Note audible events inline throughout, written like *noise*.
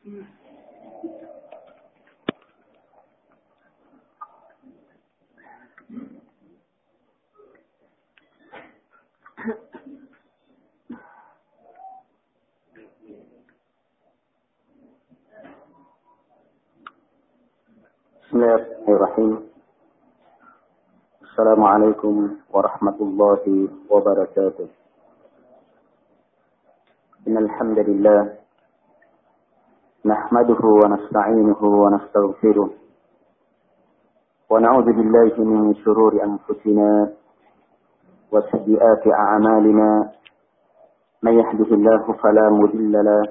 بسم الله الرحمن الرحيم. السلام عليكم ورحمة الله وبركاته. إن الحمد لله نحمده ونستعينه ونستغفره ونعوذ بالله من شرور أنفسنا وسيئات أعمالنا من يهده الله فلا مضل له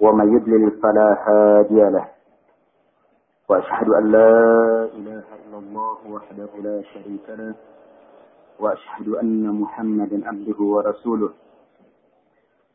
ومن يضلل فلا هادي له وأشهد أن لا إله إلا الله وحده لا شريك له وأشهد أن محمدا عبده ورسوله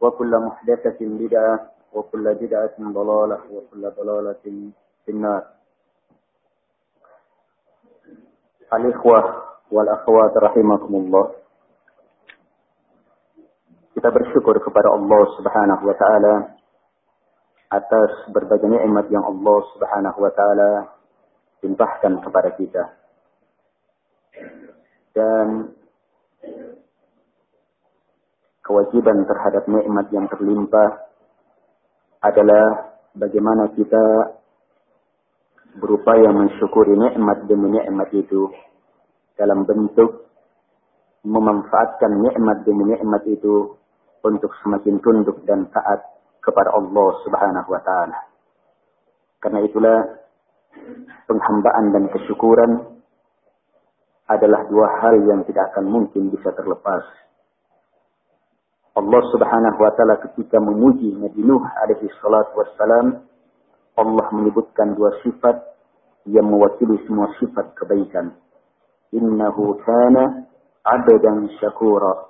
وكل محدثة بدعة وكل بدعة ضلالة وكل ضلالة في النار الإخوة والأخوات رحمكم الله kita bersyukur kepada Allah Subhanahu wa taala atas berbagai nikmat yang Allah Subhanahu wa taala limpahkan kepada kita. Dan kewajiban terhadap nikmat yang terlimpah adalah bagaimana kita berupaya mensyukuri nikmat demi nikmat itu dalam bentuk memanfaatkan nikmat demi nikmat itu untuk semakin tunduk dan taat kepada Allah Subhanahu wa taala. Karena itulah penghambaan dan kesyukuran adalah dua hal yang tidak akan mungkin bisa terlepas. Allah Subhanahu wa taala ketika memuji Nabi Nuh alaihi salatu wassalam, Allah menyebutkan dua sifat yang mewakili semua sifat kebaikan. Innahu kana 'abdan syakura.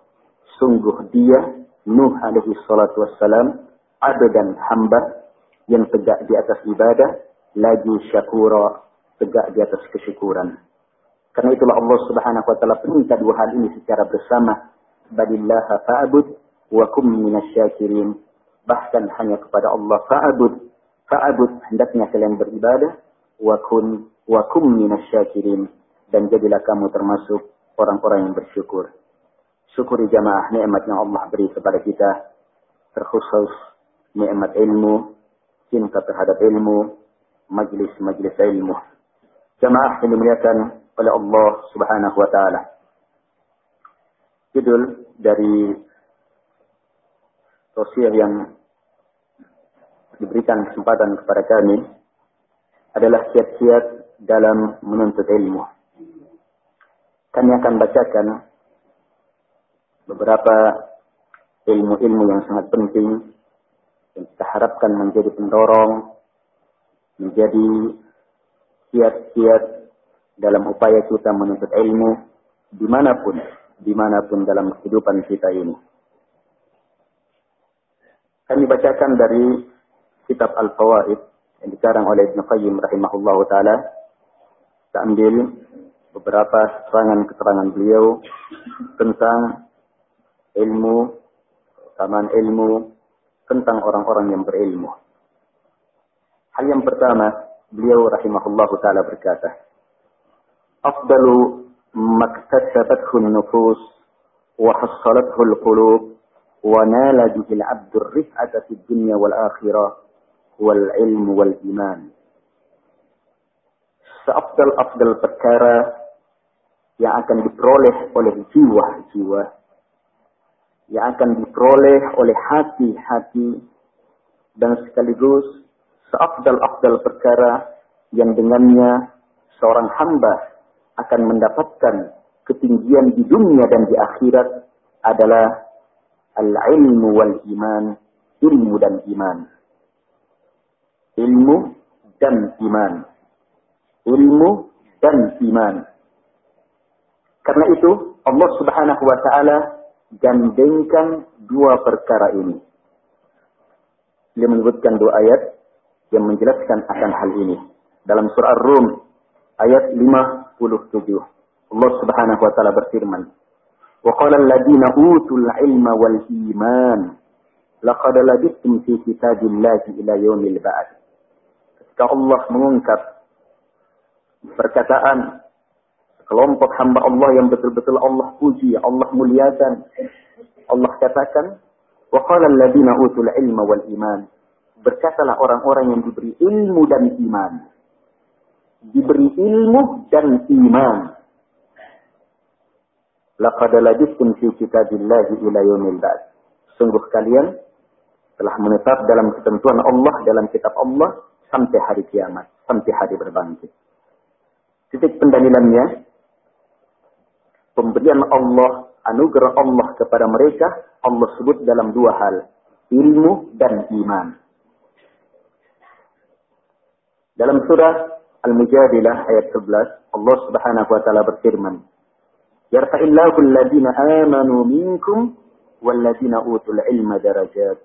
Sungguh dia Nuh alaihi salatu wassalam abdan hamba yang tegak di atas ibadah lagi syakura tegak di atas kesyukuran. Karena itulah Allah Subhanahu wa taala perintah dua hal ini secara bersama. Badillaha fa'bud wa kum minasyakirin. Bahkan hanya kepada Allah fa'bud. Fa'bud hendaknya kalian beribadah wa kun wa kum minasyakirin dan jadilah kamu termasuk orang-orang yang bersyukur. Syukuri jamaah nikmat yang Allah beri kepada kita. Terkhusus nikmat ilmu, cinta terhadap ilmu, majlis-majlis ilmu. Jamaah yang dimuliakan oleh Allah Subhanahu wa taala. Judul dari tausiah yang diberikan kesempatan kepada kami adalah kiat-kiat dalam menuntut ilmu. Kami akan bacakan beberapa ilmu-ilmu yang sangat penting yang kita harapkan menjadi pendorong, menjadi kiat-kiat dalam upaya kita menuntut ilmu di mana pun, di mana pun dalam kehidupan kita ini. Kami bacakan dari kitab Al-Fawaid yang dikarang oleh Ibn Qayyim rahimahullah ta'ala. Kita ambil beberapa keterangan-keterangan beliau tentang ilmu, taman ilmu, tentang orang-orang yang berilmu. Hal yang pertama, beliau rahimahullah ta'ala berkata, Afdalu maktasabathu nufus wa hassalathu al-qulub ونال به العبد الرفعة في الدنيا والآخرة والعلم والإيمان seafdal-afdal perkara yang akan diperoleh oleh jiwa-jiwa, yang akan diperoleh oleh hati-hati, dan sekaligus seafdal-afdal perkara yang dengannya seorang hamba akan mendapatkan ketinggian di dunia dan di akhirat adalah al-ilmu wal iman, ilmu dan iman. Ilmu dan iman. Ilmu dan iman. Karena itu Allah Subhanahu wa taala gandengkan dua perkara ini. Dia menyebutkan dua ayat yang menjelaskan akan hal ini. Dalam surah Ar-Rum ayat 57. Allah Subhanahu wa taala berfirman, Ketika Allah mengungkap perkataan kelompok hamba Allah yang betul-betul Allah puji, Allah muliakan. Allah katakan, Berkatalah orang-orang yang diberi ilmu dan iman. Diberi ilmu dan iman Laqad labistum fi kitabillahi ila. Sungguh kalian telah menetap dalam ketentuan Allah dalam kitab Allah sampai hari kiamat, sampai hari berbangkit. Titik pendalilannya pemberian Allah, anugerah Allah kepada mereka Allah sebut dalam dua hal, ilmu dan iman. Dalam surah Al-Mujadilah ayat 11, Allah Subhanahu wa taala berfirman, Yarfa'illahu alladhina amanu ilma darajat.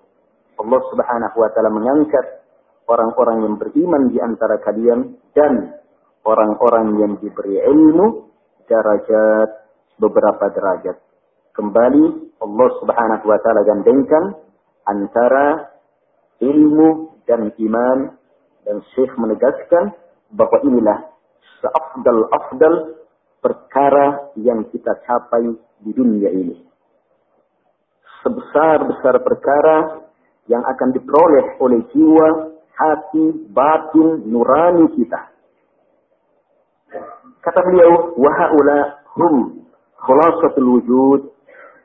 Allah Subhanahu wa taala mengangkat orang-orang yang beriman di antara kalian dan orang-orang yang diberi ilmu darajat beberapa derajat. Kembali Allah Subhanahu wa taala gandengkan antara ilmu dan iman dan Syekh menegaskan bahwa inilah seafdal-afdal perkara yang kita capai di dunia ini. Sebesar-besar perkara yang akan diperoleh oleh jiwa, hati, batin, nurani kita. Kata beliau, wahaula hum khulasatul wujud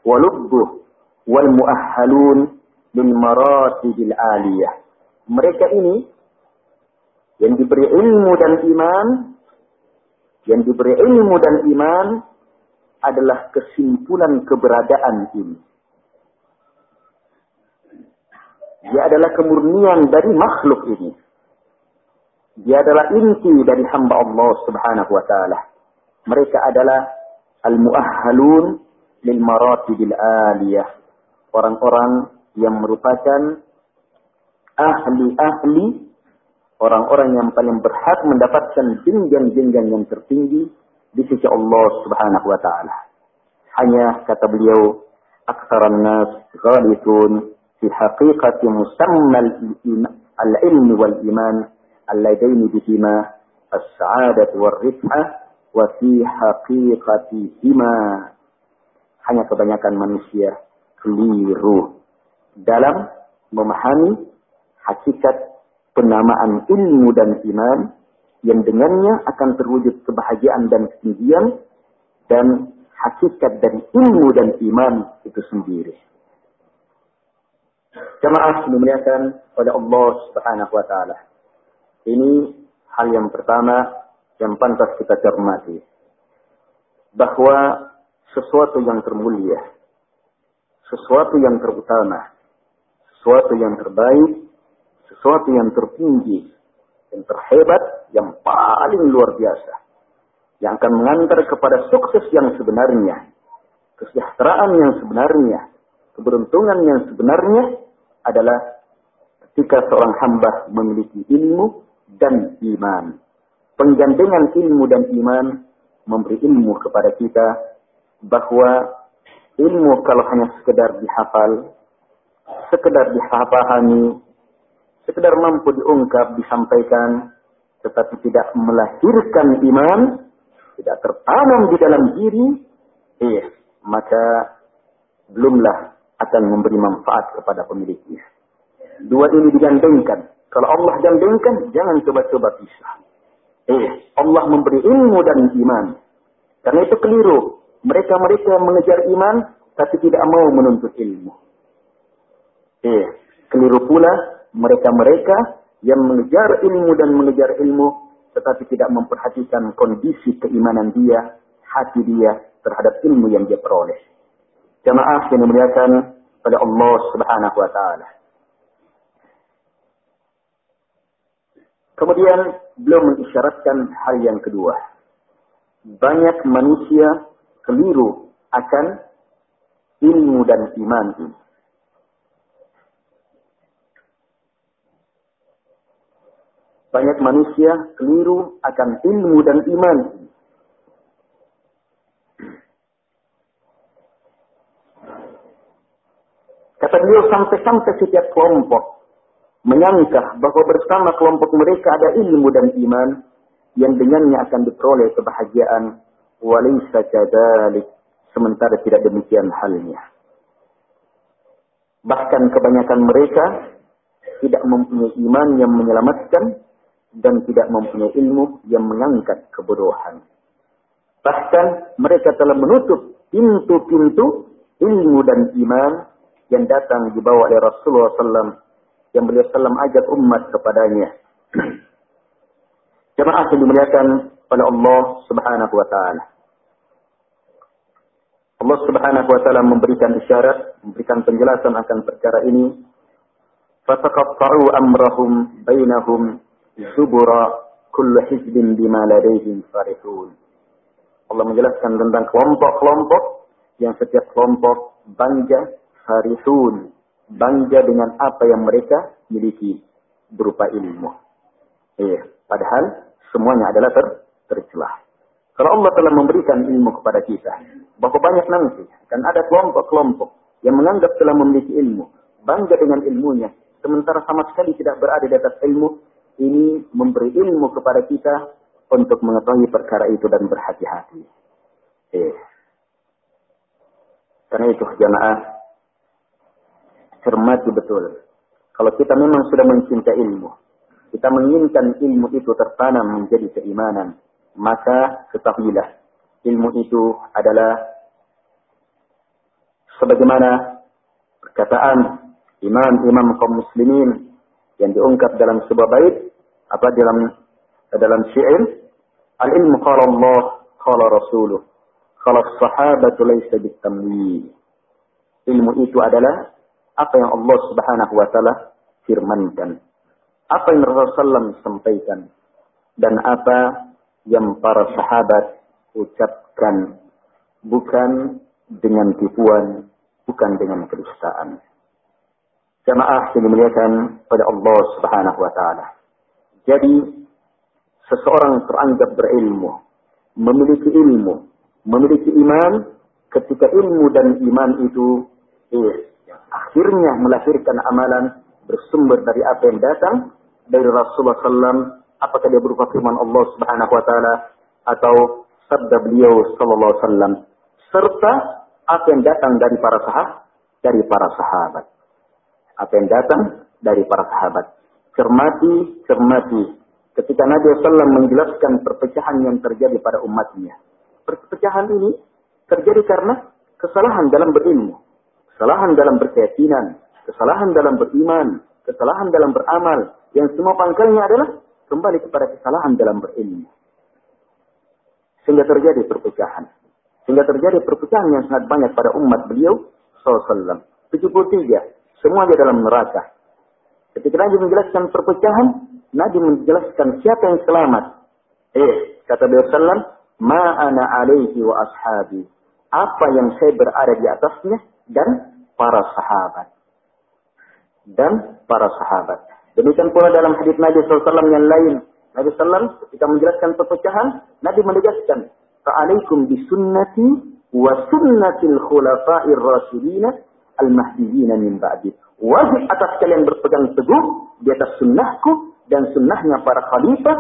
walubbuh wal mu'ahhalun lil maratibil aliyah. Mereka ini yang diberi ilmu dan iman yang diberi ilmu dan iman adalah kesimpulan keberadaan ini. Dia adalah kemurnian dari makhluk ini. Dia adalah inti dari hamba Allah subhanahu wa ta'ala. Mereka adalah al-mu'ahhalun lil maratibil aliyah. Orang-orang yang merupakan ahli-ahli orang-orang yang paling berhak mendapatkan jenjang-jenjang yang tertinggi di sisi Allah Subhanahu wa taala. Hanya kata beliau, "Aktsaran nas ghalithun fi haqiqati musamma al-ilm wal iman alladaini bihima as-sa'adah wal rif'ah wa fi haqiqatihima." Hanya kebanyakan manusia keliru dalam memahami hakikat penamaan ilmu dan iman yang dengannya akan terwujud kebahagiaan dan ketinggian dan hakikat dari ilmu dan iman itu sendiri. Jemaah dimuliakan oleh Allah Subhanahu wa taala. Ini hal yang pertama yang pantas kita cermati. Bahwa sesuatu yang termulia, sesuatu yang terutama, sesuatu yang terbaik sesuatu yang tertinggi, yang terhebat, yang paling luar biasa. Yang akan mengantar kepada sukses yang sebenarnya. Kesejahteraan yang sebenarnya. Keberuntungan yang sebenarnya adalah ketika seorang hamba memiliki ilmu dan iman. Penggandengan ilmu dan iman memberi ilmu kepada kita bahwa ilmu kalau hanya sekedar dihafal, sekedar dipahami, sekedar mampu diungkap, disampaikan, tetapi tidak melahirkan iman, tidak tertanam di dalam diri, eh, maka belumlah akan memberi manfaat kepada pemiliknya. Dua ini digandengkan. Kalau Allah gandengkan, jangan coba-coba pisah. Eh, Allah memberi ilmu dan iman. Karena itu keliru. Mereka-mereka mengejar iman, tapi tidak mau menuntut ilmu. Eh, keliru pula mereka-mereka yang mengejar ilmu dan mengejar ilmu, tetapi tidak memperhatikan kondisi keimanan dia, hati dia terhadap ilmu yang dia peroleh. Jamaah yang dimuliakan pada Allah Subhanahu wa taala. Kemudian beliau mengisyaratkan hal yang kedua. Banyak manusia keliru akan ilmu dan iman ini. Banyak manusia keliru akan ilmu dan iman. Kata beliau sampai-sampai setiap kelompok menyangka bahwa bersama kelompok mereka ada ilmu dan iman yang dengannya akan diperoleh kebahagiaan. Walaysa kadzalik. Sementara tidak demikian halnya. Bahkan kebanyakan mereka tidak mempunyai iman yang menyelamatkan dan tidak mempunyai ilmu yang mengangkat kebodohan bahkan mereka telah menutup pintu-pintu ilmu dan iman yang datang dibawa oleh Rasulullah SAW yang beliau salam ajak umat kepadanya. *clears throat* Jemaah yang dimuliakan oleh Allah Subhanahu wa taala. Allah Subhanahu wa taala memberikan isyarat, memberikan penjelasan akan perkara ini. Fataqatta'u amrahum bainahum zubura kullu hizbin bima ladaihim farihun. Allah menjelaskan tentang kelompok-kelompok yang setiap kelompok bangga farihun bangga dengan apa yang mereka miliki berupa ilmu. Eh, padahal semuanya adalah ter tercelah. Kalau Allah telah memberikan ilmu kepada kita, bahwa banyak nanti akan ada kelompok-kelompok yang menganggap telah memiliki ilmu, bangga dengan ilmunya, sementara sama sekali tidak berada di atas ilmu, ini memberi ilmu kepada kita untuk mengetahui perkara itu dan berhati-hati. Eh. Karena itu jamaah cermati betul. Kalau kita memang sudah mencinta ilmu, kita menginginkan ilmu itu tertanam menjadi keimanan, maka ketahuilah ilmu itu adalah sebagaimana perkataan imam-imam kaum muslimin yang diungkap dalam sebuah bait apa dalam dalam syair al-ilmu qala Allah qala rasuluh qala sahabatu laysa bitamwi ilmu itu adalah apa yang Allah Subhanahu wa taala firmankan. Apa yang Rasulullah sampaikan dan apa yang para sahabat ucapkan bukan dengan tipuan, bukan dengan kedustaan. Jamaah yang dimuliakan pada Allah Subhanahu wa taala. Jadi seseorang teranggap berilmu, memiliki ilmu, memiliki iman ketika ilmu dan iman itu eh, akhirnya melahirkan amalan bersumber dari apa yang datang dari Rasulullah SAW, apakah dia berupa firman Allah Subhanahu Wa Taala atau sabda beliau Sallallahu Alaihi serta apa yang datang dari para sahabat, dari para sahabat, apa yang datang dari para sahabat. Cermati, cermati. Ketika Nabi SAW menjelaskan perpecahan yang terjadi pada umatnya. Perpecahan ini terjadi karena kesalahan dalam berilmu kesalahan dalam berkeyakinan, kesalahan dalam beriman, kesalahan dalam beramal, yang semua pangkalnya adalah kembali kepada kesalahan dalam berilmu. Sehingga terjadi perpecahan. Sehingga terjadi perpecahan yang sangat banyak pada umat beliau SAW. 73. Semuanya dalam neraka. Ketika Nabi menjelaskan perpecahan, Nabi menjelaskan siapa yang selamat. Eh, kata beliau sallam, ma'ana alaihi wa ashabi. Apa yang saya berada di atasnya dan para sahabat. Dan para sahabat. Demikian pula dalam hadis Nabi SAW yang lain. Nabi SAW ketika menjelaskan perpecahan, Nabi menegaskan, Fa'alaikum bisunnati wa sunnatil khulafa'ir rasulina al-mahdiyina min ba'di. Wajib atas kalian berpegang teguh di atas sunnahku dan sunnahnya para khalifah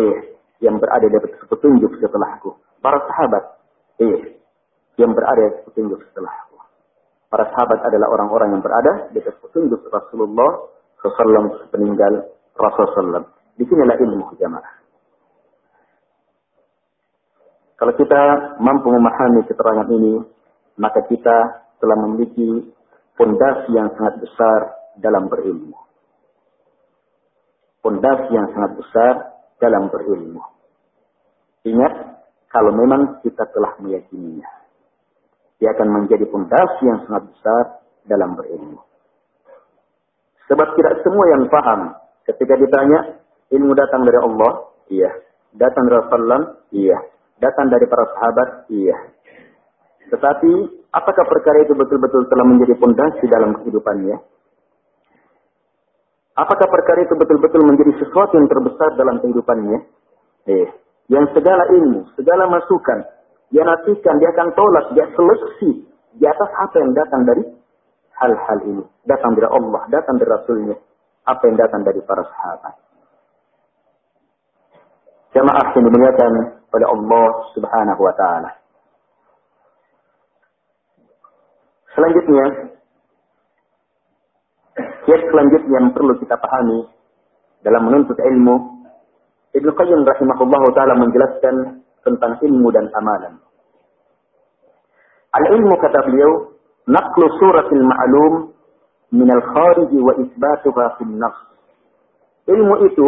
eh, yang berada di atas petunjuk setelahku. Para sahabat eh, yang berada di atas petunjuk setelahku. Para sahabat adalah orang-orang yang berada di atas petunjuk Rasulullah SAW peninggal Rasulullah SAW. Di sinilah ilmu jamaah. Kalau kita mampu memahami keterangan ini, maka kita telah memiliki fondasi yang sangat besar dalam berilmu. Fondasi yang sangat besar dalam berilmu. Ingat, kalau memang kita telah meyakininya. Dia akan menjadi fondasi yang sangat besar dalam berilmu. Sebab tidak semua yang paham ketika ditanya, ilmu datang dari Allah? Iya. Datang dari Rasulullah? Iya. Datang dari para sahabat? Iya. Tetapi, apakah perkara itu betul-betul telah menjadi fondasi dalam kehidupannya? Apakah perkara itu betul-betul menjadi sesuatu yang terbesar dalam kehidupannya? Eh, yang segala ilmu, segala masukan, dia nantikan, dia akan tolak, dia seleksi di atas apa yang datang dari hal-hal ini. Datang dari Allah, datang dari Rasulnya. Apa yang datang dari para sahabat. Jamaah yang dimuliakan oleh Allah subhanahu wa ta'ala. Selanjutnya, kiat selanjutnya yang perlu kita pahami dalam menuntut ilmu, Ibnu Qayyim rahimahullah taala menjelaskan tentang ilmu dan amalan. Al-ilmu kata beliau, naqlu suratil ma'lum min al-kharij wa isbatuha fil nafs. Ilmu itu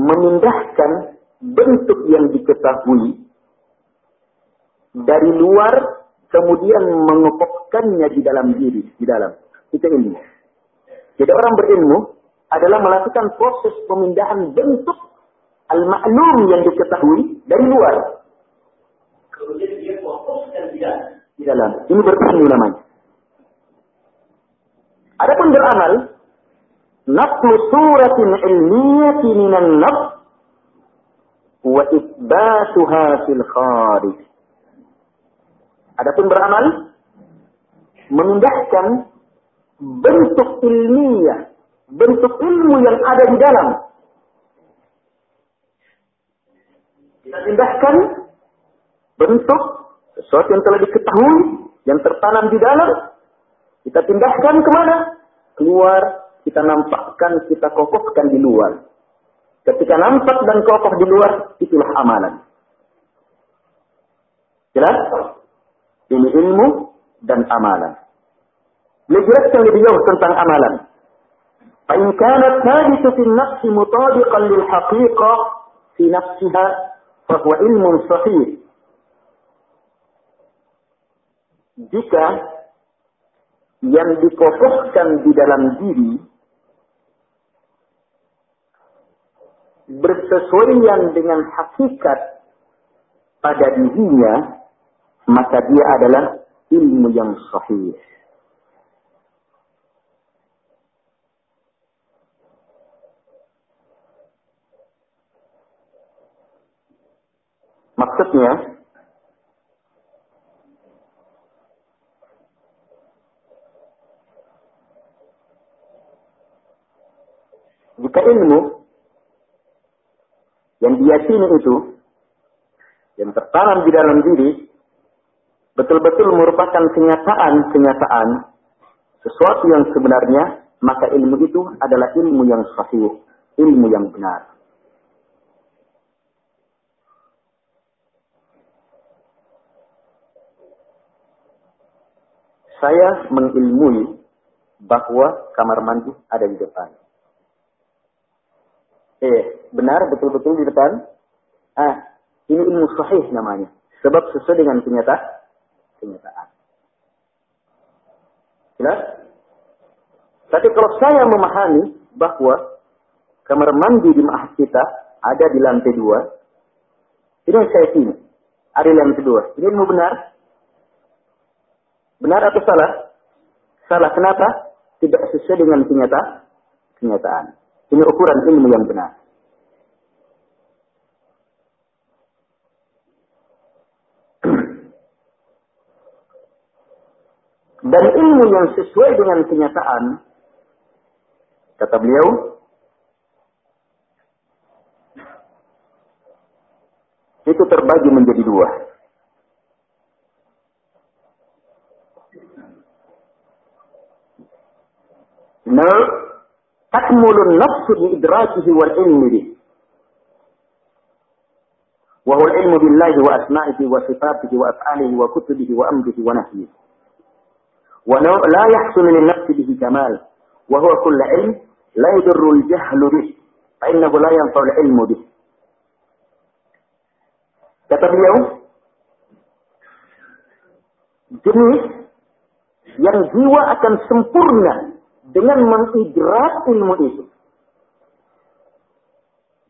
memindahkan bentuk yang diketahui dari luar kemudian mengepokkannya di dalam diri, di dalam. Itu ilmu. Jadi orang berilmu adalah melakukan proses pemindahan bentuk al-ma'lum yang diketahui dari luar. Kemudian dia fokuskan dia di dalam. Ini berilmu namanya. Adapun beramal, naqlu suratin ilmiyati minan nafs wa isbatuha fil kharij. Adapun beramal, memindahkan bentuk ilmiah, bentuk ilmu yang ada di dalam. Kita pindahkan bentuk sesuatu yang telah diketahui, yang tertanam di dalam, kita pindahkan ke mana? Keluar, kita nampakkan, kita kokohkan di luar. Ketika nampak dan kokoh di luar, itulah amalan. Jelas? Ini ilmu dan amalan. Beliau jelaskan lebih jauh tentang amalan. فإن كان الثابت في النفس مطابقا للحقيقة في نفسها فهو علم صحيح. Jika yang dikokohkan di dalam diri bersesuaian dengan hakikat pada dirinya, maka dia adalah ilmu yang sahih. Maksudnya, jika ilmu yang diyakini itu yang tertanam di dalam diri betul-betul merupakan kenyataan-kenyataan sesuatu yang sebenarnya, maka ilmu itu adalah ilmu yang sahih, ilmu yang benar. Saya mengilmui bahwa kamar mandi ada di depan. Eh, benar betul-betul di depan? Ah, ini ilmu sahih namanya. Sebab sesuai dengan kenyataan kenyataan. Jelas? Tapi kalau saya memahami bahwa kamar mandi di ma'had kita ada di lantai dua, ini saya yakin. Ada di lantai dua. Ini ilmu benar? Benar atau salah? Salah. Kenapa? Tidak sesuai dengan kenyataan. Kenyataan. Ini ukuran ilmu yang benar. dan ilmu yang sesuai dengan kenyataan, kata beliau, itu terbagi menjadi dua. Nah, takmulun nafsu di idrakihi wal ilmi di. Wahul ilmu billahi wa asma'ihi wa sifatihi wa af'alihi wa kutubihi wa amrihi wa nahyihi. ولا يحصل للنفس به كمال وهو كل علم لا يضر الجهل به فإنه لا ينفع العلم به kata beliau jenis yang jiwa akan sempurna dengan mengidrak ilmu itu.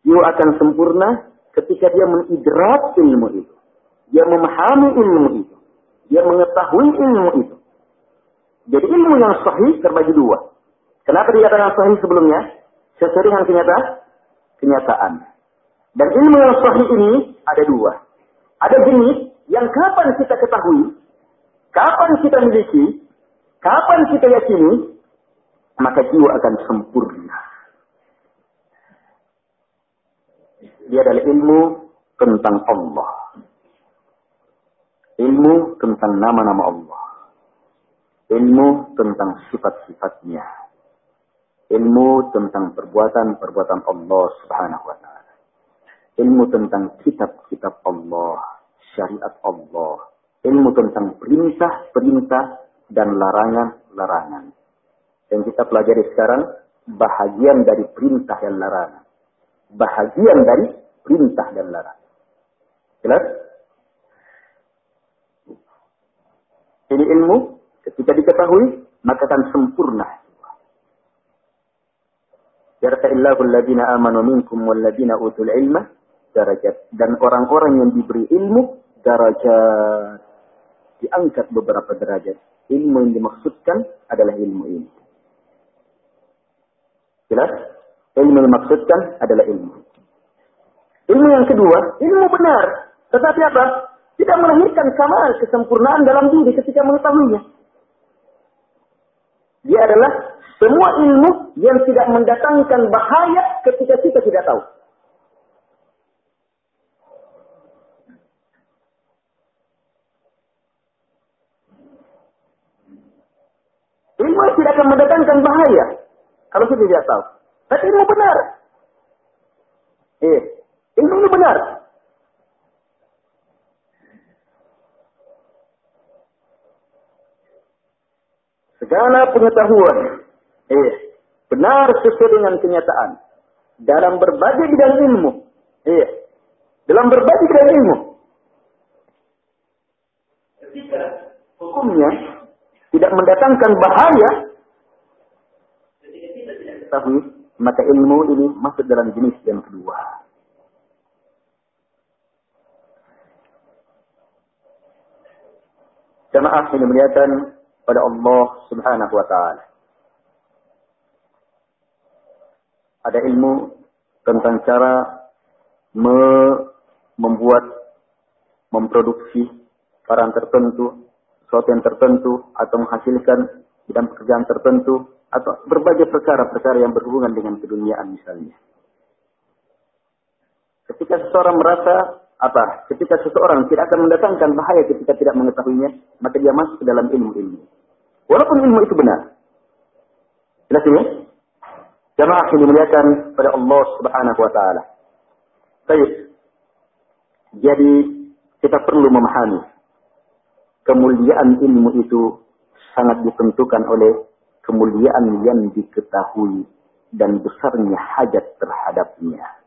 Jiwa akan sempurna ketika dia mengidrak ilmu itu. Dia memahami ilmu itu. Dia mengetahui ilmu itu. Jadi ilmu yang sahih terbagi dua. Kenapa dikatakan sahih sebelumnya? Sesuai dengan kenyataan. kenyataan. Dan ilmu yang sahih ini ada dua. Ada jenis yang kapan kita ketahui, kapan kita miliki, kapan kita yakini, maka jiwa akan sempurna. Dia adalah ilmu tentang Allah. Ilmu tentang nama-nama Allah. Ilmu tentang sifat-sifatnya. Ilmu tentang perbuatan-perbuatan Allah subhanahu wa ta'ala. Ilmu tentang kitab-kitab Allah. Syariat Allah. Ilmu tentang perintah-perintah dan larangan-larangan. Yang kita pelajari sekarang, bahagian dari perintah dan larangan bahagian dari perintah dan larangan. Jelas? Ini ilmu ketika diketahui maka akan sempurna. Yarfa'illahu alladhina amanu minkum walladhina utul ilma darajat. Dan orang-orang yang diberi ilmu darajat. Diangkat beberapa derajat. Ilmu yang dimaksudkan adalah ilmu ini. Jelas? Ilmu yang dimaksudkan adalah ilmu. Ilmu yang kedua, ilmu benar. Tetapi apa? Tidak melahirkan kamal kesempurnaan dalam diri ketika mengetahuinya. Dia adalah semua ilmu yang tidak mendatangkan bahaya ketika kita tidak tahu. Ilmu tidak akan mendatangkan bahaya kalau kita tidak tahu. Tapi ilmu benar. Eh, ilmu ini benar. Segala pengetahuan, eh, benar sesuai dengan kenyataan. Dalam berbagai bidang ilmu, eh, dalam berbagai bidang ilmu. Ketika hukumnya tidak mendatangkan bahaya, ketika kita tidak ketahui, maka ilmu ini masuk dalam jenis yang kedua. Jamaah yang dimuliakan pada Allah Subhanahu wa taala. Ada ilmu tentang cara me membuat memproduksi barang tertentu, sesuatu yang tertentu atau menghasilkan bidang pekerjaan tertentu atau berbagai perkara-perkara yang berhubungan dengan keduniaan misalnya. Ketika seseorang merasa apa? Ketika seseorang tidak akan mendatangkan bahaya ketika tidak mengetahuinya, maka dia masuk ke dalam ilmu-ilmu. Walaupun ilmu itu benar. Jelas ini? Jamaah yang dimuliakan pada Allah Subhanahu wa taala. Baik. Jadi kita perlu memahami kemuliaan ilmu itu sangat ditentukan oleh kemuliaan yang diketahui dan besarnya hajat terhadapnya.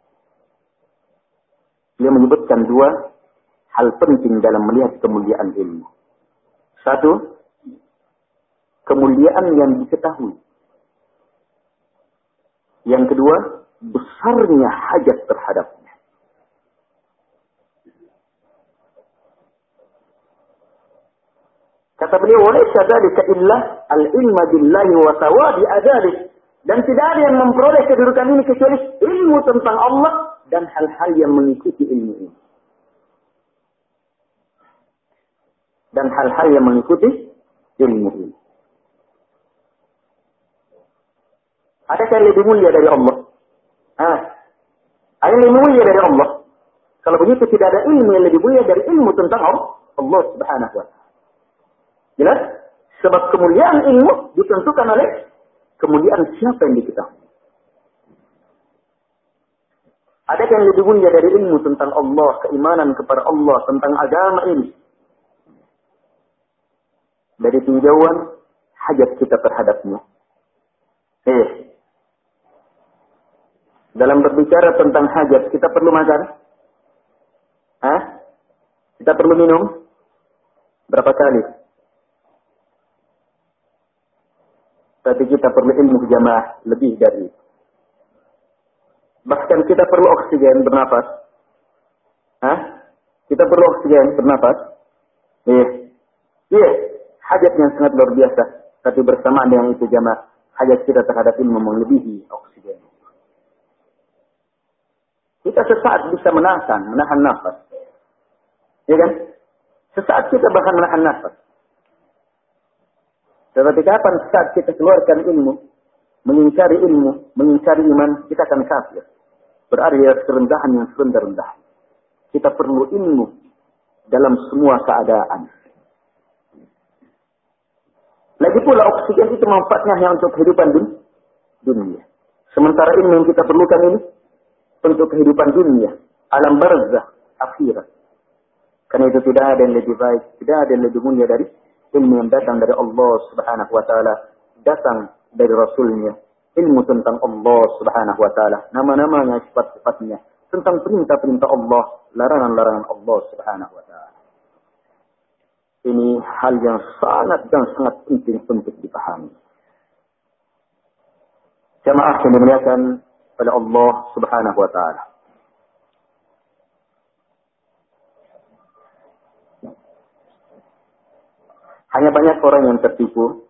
Dia menyebutkan dua hal penting dalam melihat kemuliaan ilmu. Satu, kemuliaan yang diketahui. Yang kedua, besarnya hajat terhadapnya. Kata beliau, "Walaysa dzalika illa al-ilma billahi wa tawadi adzalik." Dan tidak ada yang memperoleh kedudukan ini kecuali ilmu tentang Allah dan hal-hal yang mengikuti ilmu ini. Dan hal-hal yang mengikuti ilmu ini. Adakah yang lebih mulia dari Allah? Ah, ada yang lebih mulia dari Allah? Kalau begitu tidak ada ilmu yang lebih mulia dari ilmu tentang Allah, Allah Subhanahu wa taala. Jelas? Sebab kemuliaan ilmu ditentukan oleh kemuliaan siapa yang diketahui? Ada yang lebih mulia dari ilmu tentang Allah, keimanan kepada Allah, tentang agama ini? Dari tinjauan hajat kita terhadapnya. Eh, dalam berbicara tentang hajat, kita perlu makan? Hah? Kita perlu minum? Berapa kali? Tapi kita perlu ilmu jamaah lebih dari itu. Bahkan kita perlu oksigen bernapas. Hah? Kita perlu oksigen bernapas. Iya. Iya. Hajat yang sangat luar biasa. Tapi bersamaan dengan itu jamaah. Hajat kita terhadap ilmu melebihi oksigen. Kita sesaat bisa menahan, menahan nafas. Ya kan? Sesaat kita bahkan menahan nafas. Tetapi kapan saat kita keluarkan ilmu, mengingkari ilmu, mengingkari iman, kita akan kafir berada kerendahan yang serendah-rendah. Kita perlu ilmu dalam semua keadaan. Lagi pula oksigen itu manfaatnya hanya untuk kehidupan dunia. Sementara ilmu yang kita perlukan ini untuk kehidupan dunia, alam barzah, akhirat. Karena itu tidak ada yang lebih baik, tidak ada yang lebih mulia dari ilmu yang datang dari Allah Subhanahu wa taala, datang dari Rasulnya, ilmu tentang Allah Subhanahu wa taala, nama-namanya, sifat-sifatnya, tentang perintah-perintah Allah, larangan-larangan Allah Subhanahu wa taala. Ini hal yang sangat dan sangat penting untuk dipahami. Jamaah yang dimuliakan oleh Allah Subhanahu wa taala. Hanya banyak orang yang tertipu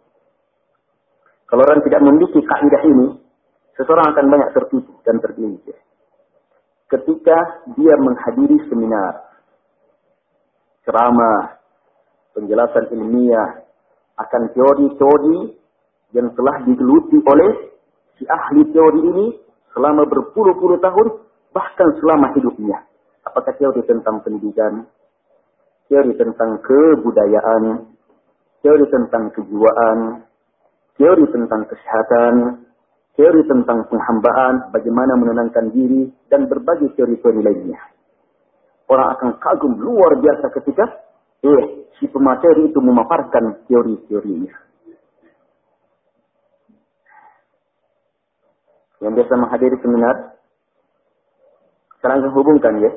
kalau orang tidak memiliki kaidah ini, seseorang akan banyak tertipu dan tergelincir. Ketika dia menghadiri seminar, ceramah, penjelasan ilmiah akan teori-teori yang telah digeluti oleh si ahli teori ini selama berpuluh-puluh tahun, bahkan selama hidupnya. Apakah teori tentang pendidikan, teori tentang kebudayaan, teori tentang kejiwaan, teori tentang kesehatan, teori tentang penghambaan, bagaimana menenangkan diri, dan berbagai teori-teori lainnya. Orang akan kagum luar biasa ketika eh, si pemateri itu memaparkan teori-teorinya. Yang biasa menghadiri seminar, sekarang hubungkan ya.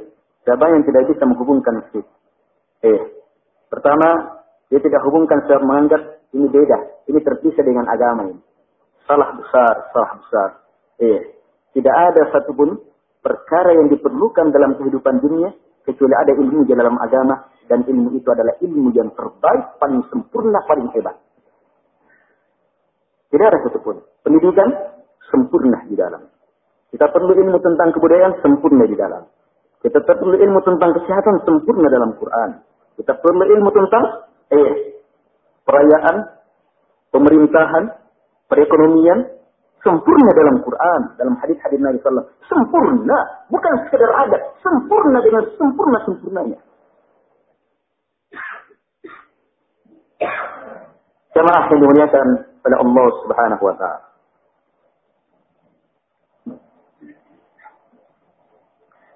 Siapa yang tidak bisa menghubungkan itu? Eh, pertama, dia tidak hubungkan sebab menganggap ini beda. Ini terpisah dengan agama ini. Salah besar, salah besar. Eh, tidak ada satupun perkara yang diperlukan dalam kehidupan dunia kecuali ada ilmu di dalam agama dan ilmu itu adalah ilmu yang terbaik, paling sempurna, paling hebat. Tidak ada satupun. Pendidikan sempurna di dalam. Kita perlu ilmu tentang kebudayaan sempurna di dalam. Kita perlu ilmu tentang kesehatan sempurna dalam Quran. Kita perlu ilmu tentang eh perayaan, pemerintahan, perekonomian, sempurna dalam Quran, dalam hadis-hadis Nabi Sallallahu Sempurna, bukan sekedar ada, sempurna dengan sempurna-sempurnanya. Jemaah yang dimuliakan oleh Allah Subhanahu wa taala.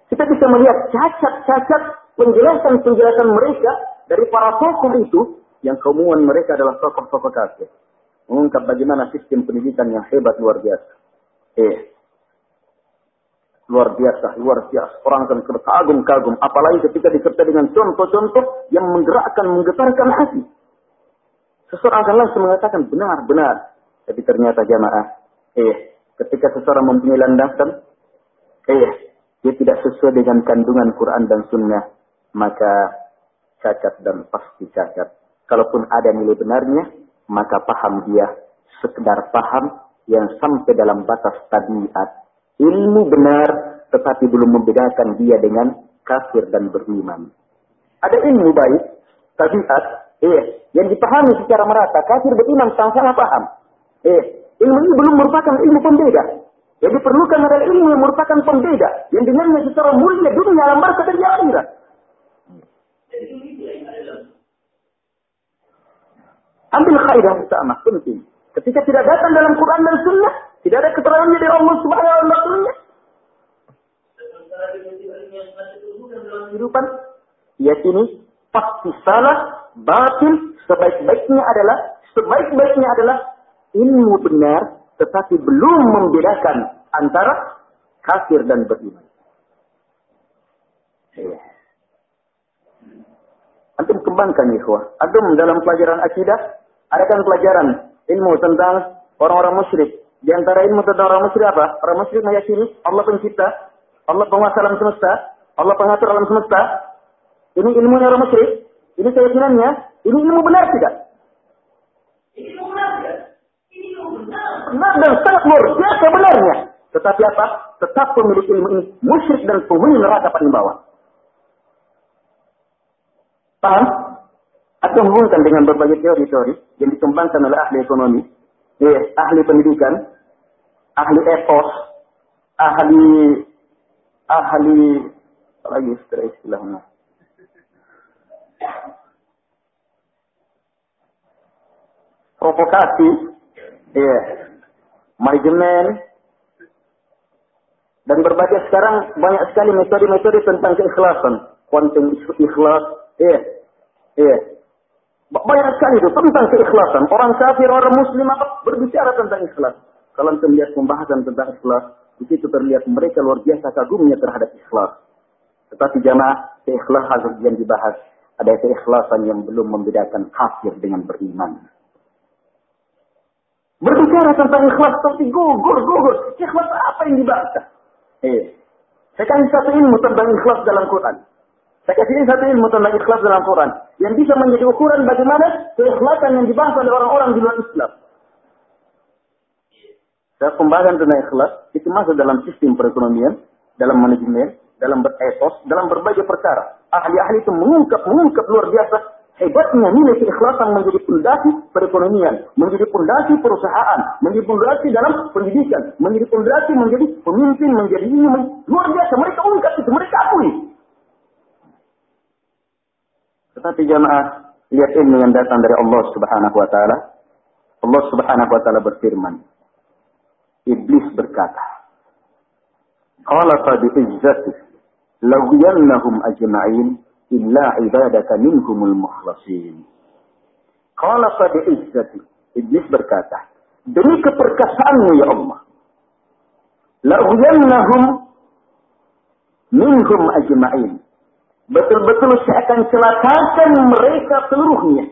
Kita bisa melihat cacat-cacat penjelasan-penjelasan mereka dari para tokoh itu yang keumuman mereka adalah tokoh-tokoh kafir. Mengungkap bagaimana sistem pendidikan yang hebat luar biasa. Eh, luar biasa, luar biasa. Orang akan terkagum-kagum. Apalagi ketika disertai dengan contoh-contoh yang menggerakkan, menggetarkan hati. Seseorang akan langsung mengatakan benar, benar. Tapi ternyata jamaah, eh, ketika seseorang mempunyai landasan, eh, dia tidak sesuai dengan kandungan Quran dan Sunnah, maka cacat dan pasti cacat Kalaupun ada nilai benarnya, maka paham dia sekedar paham yang sampai dalam batas tabiat. Ilmu benar, tetapi belum membedakan dia dengan kafir dan beriman. Ada ilmu baik, tabiat, eh, yang dipahami secara merata. Kafir beriman sama-sama paham. Eh, ilmu ini belum merupakan ilmu pembeda. Yang diperlukan adalah ilmu yang merupakan pembeda. Yang dengannya secara mulia dunia alam barca dan akhirat. Ambil kaidah utama penting. Ketika tidak datang dalam Quran dan Sunnah, tidak ada keterangannya dari Allah Subhanahu wa Taala. Kehidupan yakini pasti salah, batin sebaik-baiknya adalah sebaik-baiknya adalah ilmu benar tetapi belum membedakan antara kafir dan beriman. Iya. Antum kembangkan ikhwah. Antum dalam pelajaran akidah ada kan pelajaran ilmu tentang orang-orang musyrik. Di antara ilmu tentang orang musyrik apa? Orang musyrik meyakini Allah pencipta, Allah penguasa alam semesta, Allah pengatur alam semesta. Ini ilmunya orang musyrik. Ini keyakinannya. Ini ilmu benar tidak? Ini ilmu benar tidak? Ini ilmu benar. Benar dan sangat luar biasa benarnya. Tetapi apa? Tetap pemilik ilmu ini musyrik dan penghuni neraka paling bawah. Paham? Atau hubungkan dengan berbagai teori-teori yang dikembangkan oleh ahli ekonomi, eh, ahli pendidikan, ahli etos, ahli ahli apa lagi istilahnya? Provokasi, ya, manajemen, dan berbagai sekarang banyak sekali metode-metode tentang keikhlasan, kuantum ikhlas, iya, iya. Banyak sekali itu tentang keikhlasan. Orang kafir, orang muslim apa berbicara tentang ikhlas. Kalau kita melihat pembahasan tentang ikhlas, di situ terlihat mereka luar biasa kagumnya terhadap ikhlas. Tetapi jamaah, keikhlasan yang dibahas ada keikhlasan yang belum membedakan kafir dengan beriman. Berbicara tentang ikhlas tapi gugur, gugur. Ikhlas apa yang dibahas? Eh, saya kasih satu ilmu tentang ikhlas dalam Quran. Saya kasih satu ilmu tentang ikhlas dalam Quran. Yang bisa menjadi ukuran bagaimana keikhlasan yang dibahas oleh orang-orang di luar Islam. Saya pembahasan tentang ikhlas itu masuk dalam sistem perekonomian, dalam manajemen, dalam beretos, dalam berbagai perkara. Ahli-ahli itu mengungkap, mengungkap luar biasa hebatnya nilai keikhlasan menjadi pondasi perekonomian, menjadi pondasi perusahaan, menjadi pondasi dalam pendidikan, menjadi pondasi menjadi pemimpin, menjadi ini, luar biasa. Mereka ungkap itu, mereka akui. Tetapi jamaah, lihat ilmu yang datang dari Allah subhanahu wa ta'ala. Allah subhanahu wa ta'ala berfirman. Iblis berkata, Qala fa bi'izzatih, lawiyannahum ajma'in, illa ibadaka minhumul mukhlasin. Qala qad izzati. Iblis berkata, demi keperkasaanmu ya Allah, la'uyannahum minhum ajma'in. Betul-betul saya akan celakakan mereka seluruhnya.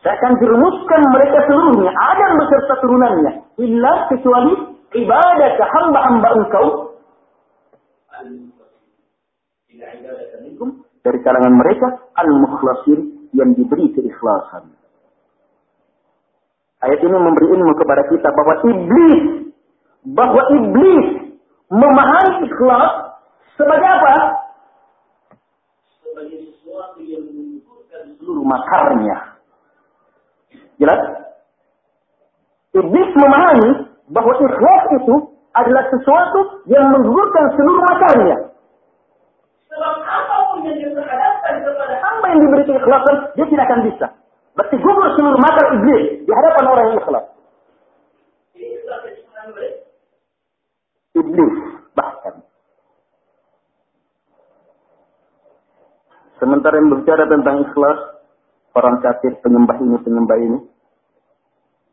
Saya akan jerumuskan mereka seluruhnya. Adam beserta turunannya. Illa kecuali ibadah hamba-hamba engkau. Dari kalangan mereka al-mukhlasin yang diberi keikhlasan. Ayat ini memberi ilmu kepada kita bahwa iblis bahwa iblis memahami ikhlas sebagai apa? Sebagai sesuatu yang seluruh makarnya. Jelas? Iblis memahami bahwa ikhlas itu adalah sesuatu yang menggugurkan seluruh makarnya. Sebab apa pun yang dia terhadapkan kepada hamba yang diberi keikhlasan, dia tidak akan bisa. Berarti gugur seluruh mata iblis di hadapan orang yang ikhlas. Iblis bahkan. Sementara yang berbicara tentang ikhlas, orang kafir penyembah ini, penyembah ini.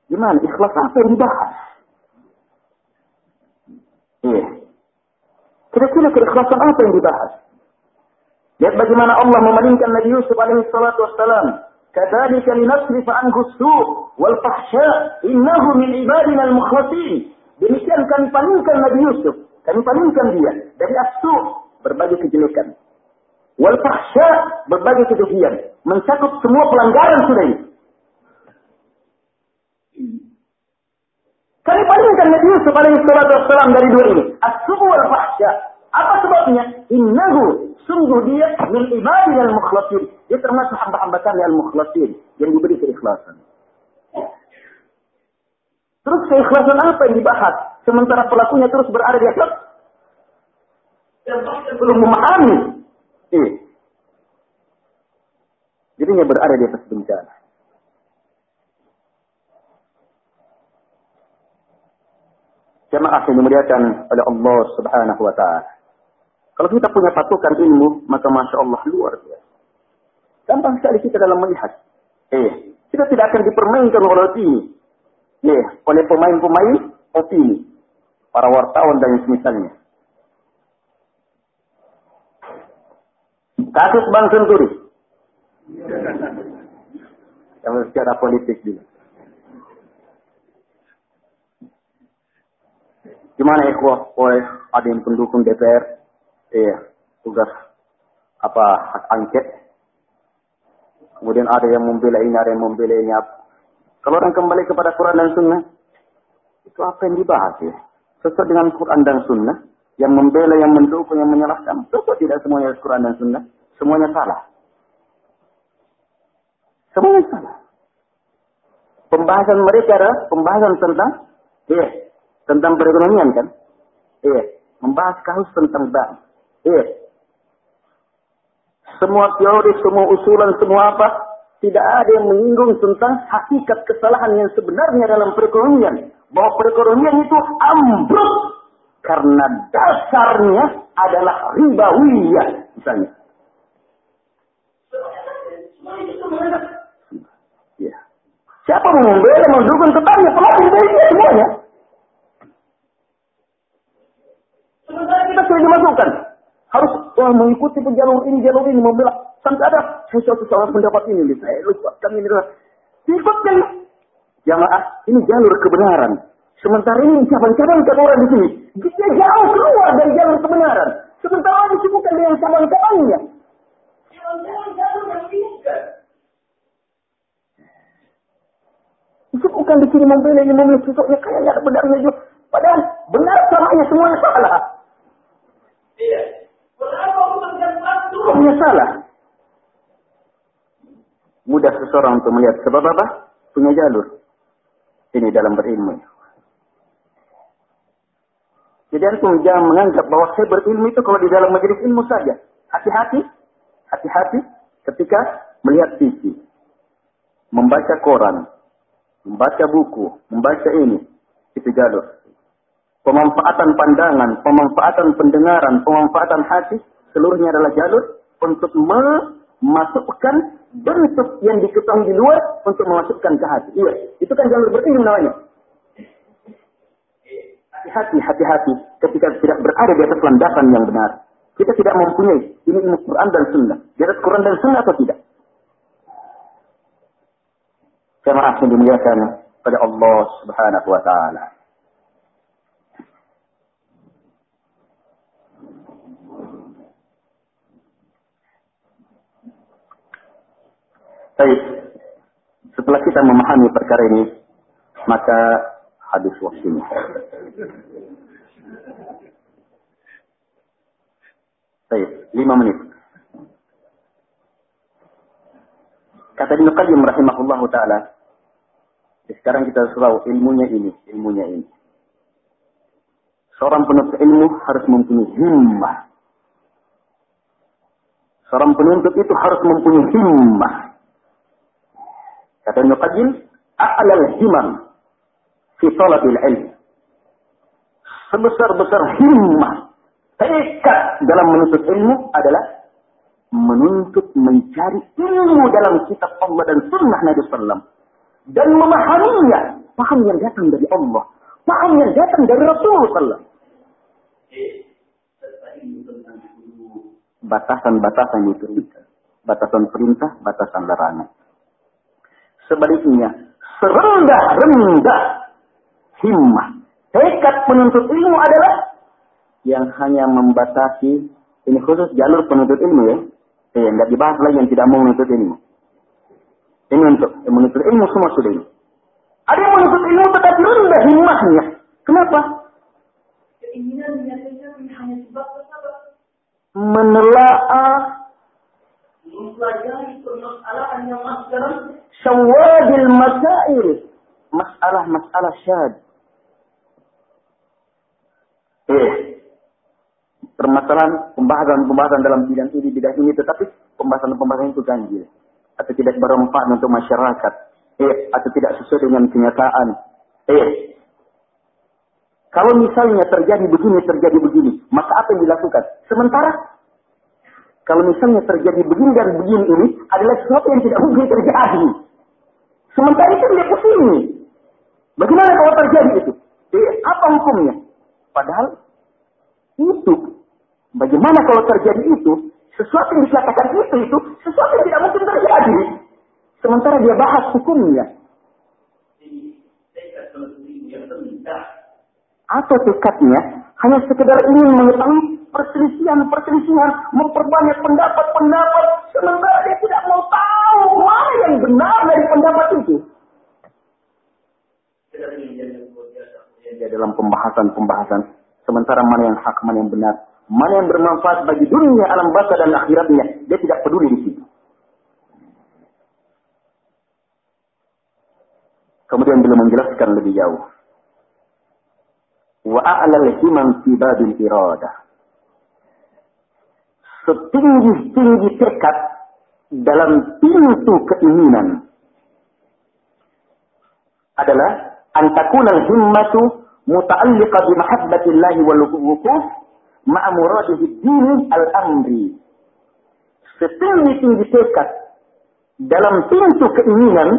Gimana? Ikhlas apa yang dibahas? Iya. Kira-kira keikhlasan apa yang dibahas? Lihat bagaimana Allah memalingkan Nabi Yusuf alaihi salatu wassalam. Linasrifa anhu su' wal fahsya innahu min ibadina al-mukhlasin. Demikian kami palingkan Nabi Yusuf. Kami palingkan dia dari asu berbagai kejelekan. Wal fahsya berbagai kekejian. Mencakup semua pelanggaran sudah ini. Kami palingkan Nabi Yusuf alaihi salatu wassalam dari dua ini. Asu wal fahsya. Apa sebabnya? Innahu Sungguh dia min ibadil al-mukhlasin. Dia termasuk hamba-hamba kami al-mukhlasin. Yang diberi keikhlasan. Terus keikhlasan apa yang dibahas? Sementara pelakunya terus berada di atas. Belum memahami. Iya. Jadinya berada di atas bencana. Jemaah yang dimuliakan oleh Allah subhanahu wa ta'ala. Kalau kita punya patokan ilmu, maka Masya Allah luar biasa. Gampang sekali kita dalam melihat. Eh, kita tidak akan dipermainkan oleh opini. Eh, oleh pemain-pemain opini. Para wartawan dan semisalnya. Kasus Bang Senturi. Yang secara politik juga. Gimana ikhwah? Oleh ada yang pendukung DPR. Iya, tugas apa hak angket. Kemudian ada yang membela ini, ada yang membela ini. Kalau orang kembali kepada Quran dan Sunnah, itu apa yang dibahas ya? Sesuai dengan Quran dan Sunnah, yang membela, yang mendukung, yang menyalahkan, tentu tidak semuanya Quran dan Sunnah, semuanya salah. Semuanya salah. Pembahasan mereka adalah pembahasan tentang, iya, tentang perekonomian kan? Iya, membahas kasus tentang bank. Iya. Semua teori, semua usulan, semua apa, tidak ada yang menyinggung tentang hakikat kesalahan yang sebenarnya dalam perekonomian. Bahwa perekonomian itu ambruk karena dasarnya adalah ribawiyah misalnya. Ya. Siapa mau membela, mendukung, tetangga, pelaku dari dia semuanya. Sementara kita sudah dimasukkan. Harus wah, mengikuti jalur ini, jalur ini, membela. Sampai ada, saya suatu saat pendapat ini, saya lupa, kami ini. Ikutkan. Jamaah, ini jalur kebenaran. Sementara ini cabang-cabang orang di sini. Dia jauh keluar dari jalur kebenaran. Sementara disibukkan dengan cabang-cabangnya. Cabang-cabang jalur yang disibukkan. Disibukkan di sini membela ini, membela sosoknya, kayaknya ada benarnya juga. Padahal benar salahnya semuanya salah. Iya. Hukumnya salah. Mudah seseorang untuk melihat sebab apa? Punya jalur. Ini dalam berilmu. Jadi antum jangan menganggap bahwa saya berilmu itu kalau di dalam majelis ilmu saja. Hati-hati, hati-hati ketika melihat TV, membaca koran, membaca buku, membaca ini, itu jalur pemanfaatan pandangan, pemanfaatan pendengaran, pemanfaatan hati, seluruhnya adalah jalur untuk memasukkan bentuk yang diketahui di luar untuk memasukkan ke hati. Iya, itu kan jalur berilmu namanya. Hati-hati, hati-hati ketika tidak berada di atas landasan yang benar. Kita tidak mempunyai ini ilmu Quran dan Sunnah. Di atas Quran dan Sunnah atau tidak? Jemaah yang dimuliakan pada Allah Subhanahu wa taala. Baik. Setelah kita memahami perkara ini, maka habis waktunya. Baik, lima menit. Kata Ibnu Qayyim rahimahullah taala, sekarang kita tahu ilmunya ini, ilmunya ini. Seorang penuntut ilmu harus mempunyai himmah. Seorang penuntut itu harus mempunyai himmah. Kata Ibn Qayyim, a'lal himam fi talabil ilm. Sebesar-besar himmah, tekad dalam menuntut ilmu adalah menuntut mencari ilmu dalam kitab Allah dan sunnah Nabi Sallam. Dan memahaminya, paham yang datang dari Allah, paham yang datang dari Rasulullah. Batasan-batasan itu, batasan perintah, batasan larangan. Sebaliknya, serendah-rendah himmah. Tekad penuntut ilmu adalah yang hanya membatasi, ini khusus jalur penuntut ilmu ya. Eh, tidak dibahas lagi yang tidak mau menuntut ilmu. Ini untuk menuntut ilmu semua sudah ini. Ada yang menuntut ilmu tetapi rendah himmahnya. Kenapa? Menelaah syawadil masail masalah-masalah syad eh permasalahan pembahasan-pembahasan dalam bidang ini bidang ini tetapi pembahasan-pembahasan itu ganjil atau tidak bermanfaat untuk masyarakat eh atau tidak sesuai dengan kenyataan eh kalau misalnya terjadi begini terjadi begini maka apa yang dilakukan sementara kalau misalnya terjadi begini dan begini ini adalah sesuatu yang tidak mungkin terjadi. Sementara itu dia pusing. Bagaimana kalau terjadi itu? Eh, apa hukumnya? Padahal itu, bagaimana kalau terjadi itu? Sesuatu yang dikatakan itu, itu sesuatu yang tidak mungkin terjadi. Sementara dia bahas hukumnya. Atau tekadnya hanya sekedar ingin mengetahui perselisihan-perselisihan, memperbanyak pendapat-pendapat, sementara dia tidak mau tahu mana yang benar dari pendapat itu. Dia dalam pembahasan-pembahasan, sementara mana yang hak, mana yang benar, mana yang bermanfaat bagi dunia, alam basa dan akhiratnya, dia tidak peduli di situ. Kemudian beliau menjelaskan lebih jauh. Wa a'lal himan fi babil iradah. Setinggi-tinggi tekad dalam pintu keinginan adalah antakuna himmatu muta'alliqa bi mahabbatillahi wal wukuf ma'a muradihi dini al-amri. Setinggi-tinggi tekad dalam pintu keinginan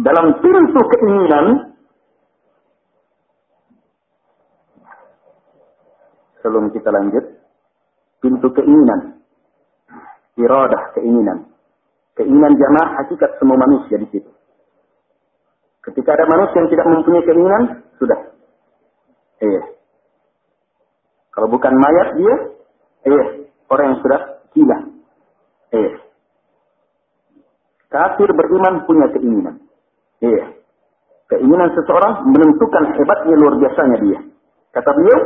dalam pintu keinginan sebelum kita lanjut pintu keinginan iradah keinginan. Keinginan jamaah hakikat semua manusia di situ. Ketika ada manusia yang tidak mempunyai keinginan sudah. Iya kalau bukan mayat dia iya orang yang sudah gila iya kafir beriman punya keinginan Iya. Keinginan seseorang menentukan hebatnya luar biasanya dia. Kata beliau,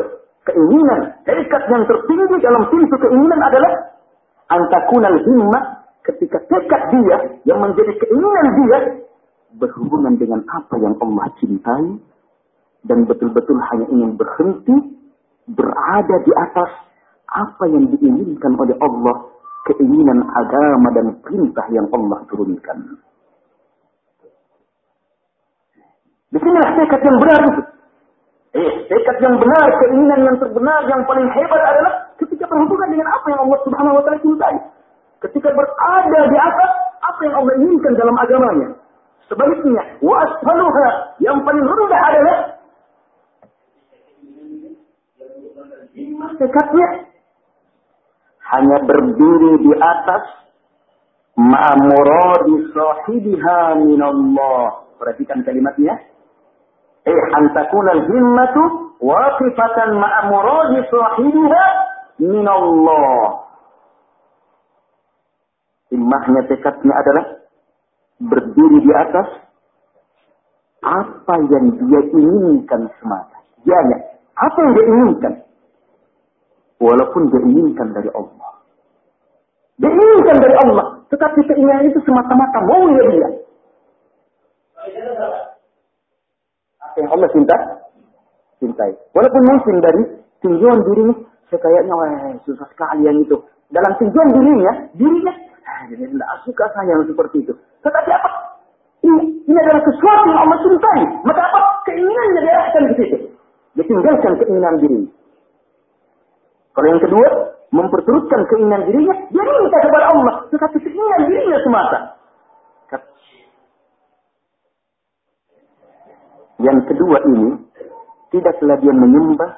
keinginan, tekad yang tertinggi dalam pintu keinginan adalah antakunal himmah ketika tekad dia yang menjadi keinginan dia berhubungan dengan apa yang Allah cintai dan betul-betul hanya ingin berhenti berada di atas apa yang diinginkan oleh Allah keinginan agama dan perintah yang Allah turunkan. Di sinilah tekad yang benar itu. Eh, tekad yang benar, keinginan yang terbenar, yang paling hebat adalah ketika berhubungan dengan apa yang Allah Subhanahu wa taala cintai. Ketika berada di atas apa yang Allah inginkan dalam agamanya. Sebaliknya, wa yang paling rendah adalah tekadnya hanya berdiri di atas ma'amuradi sahibiha minallah. Perhatikan kalimatnya eh an takuna al-himmatu waqifatan ma'a muradi sahibiha min Allah. Himmahnya tekadnya adalah berdiri di atas apa yang dia inginkan semata. Dianya, apa yang dia inginkan. Walaupun dia inginkan dari Allah. Dia inginkan dari Allah. Tetapi keinginan itu semata-mata maunya dia yang Allah cinta, cintai. Walaupun mungkin dari tinjauan dirinya, saya kayaknya susah sekali yang itu. Dalam tinjauan dirinya, dirinya, ah, dia tidak suka saya yang seperti itu. Tetapi apa? Ini, ini adalah sesuatu yang Allah cintai. Maka apa? Keinginannya dia akan ke situ. Dia tinggalkan keinginan dirinya. Kalau yang kedua, memperturutkan keinginan dirinya, dia minta kepada Allah. Tetapi keinginan dirinya semata. Yang kedua ini, tidaklah dia menyembah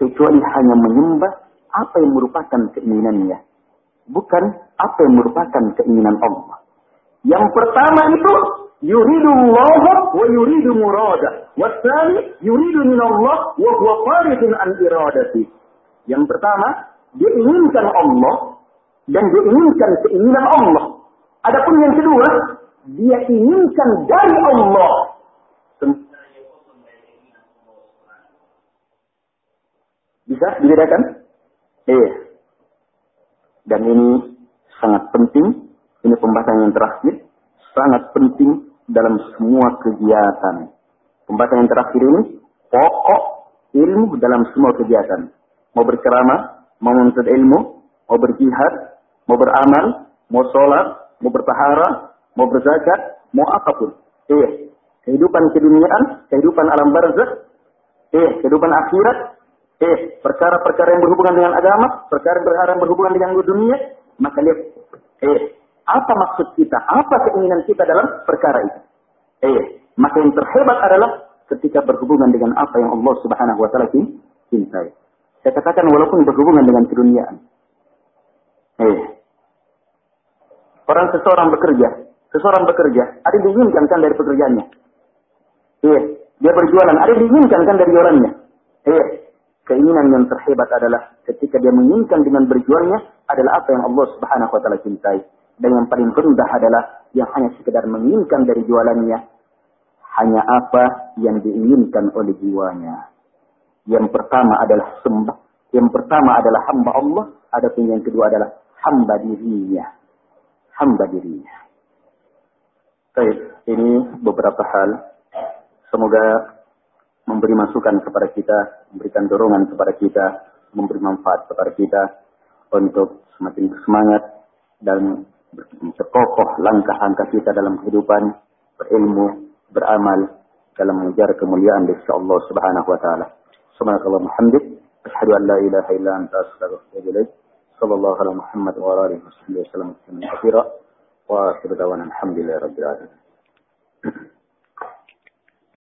kecuali hanya menyembah apa yang merupakan keinginannya. Bukan apa yang merupakan keinginan Allah. Yang pertama itu, wa yuridu murada. Wasani, yuridu min Allah wa huwa faridun an iradati. Yang pertama, dia inginkan Allah dan dia inginkan keinginan Allah. Adapun yang kedua, dia inginkan dari Allah. Bisa dibedakan? Iya. Dan ini sangat penting. Ini pembahasan yang terakhir. Sangat penting dalam semua kegiatan. Pembahasan yang terakhir ini pokok ilmu dalam semua kegiatan. Mau berceramah, mau menuntut ilmu, mau berjihad, mau beramal, mau sholat, mau bertaharah, mau berzakat, mau apa pun. Iya. Kehidupan keduniaan, kehidupan alam barzakh, iya. Kehidupan akhirat, Eh, perkara-perkara yang berhubungan dengan agama, perkara-perkara yang berhubungan dengan dunia, maka lihat, eh, apa maksud kita, apa keinginan kita dalam perkara itu. Eh, maka yang terhebat adalah ketika berhubungan dengan apa yang Allah Subhanahu wa taala cintai. Saya katakan walaupun berhubungan dengan keduniaan. Eh, orang seseorang bekerja, seseorang bekerja, ada yang diinginkan kan dari pekerjaannya. Eh, dia berjualan, ada yang diinginkan kan dari jualannya. Eh, keinginan yang terhebat adalah ketika dia menginginkan dengan berjualnya adalah apa yang Allah Subhanahu wa taala cintai. Dan yang paling rendah adalah yang hanya sekedar menginginkan dari jualannya hanya apa yang diinginkan oleh jiwanya. Yang pertama adalah sembah, yang pertama adalah hamba Allah, adapun yang kedua adalah hamba dirinya. Hamba dirinya. Baik, ini beberapa hal. Semoga memberi masukan kepada kita, memberikan dorongan kepada kita, memberi manfaat kepada kita untuk semakin bersemangat dan berkokoh langkah-langkah kita dalam kehidupan, berilmu, beramal dalam mengejar kemuliaan sisi Allah Subhanahu wa taala. Subhanakallah Muhammad, asyhadu an la ilaha illa anta astaghfiruka wa atubu ilaik. Ala Muhammad wa ala alihi wasallam wa akhiru da'wana alhamdulillahi rabbil alamin.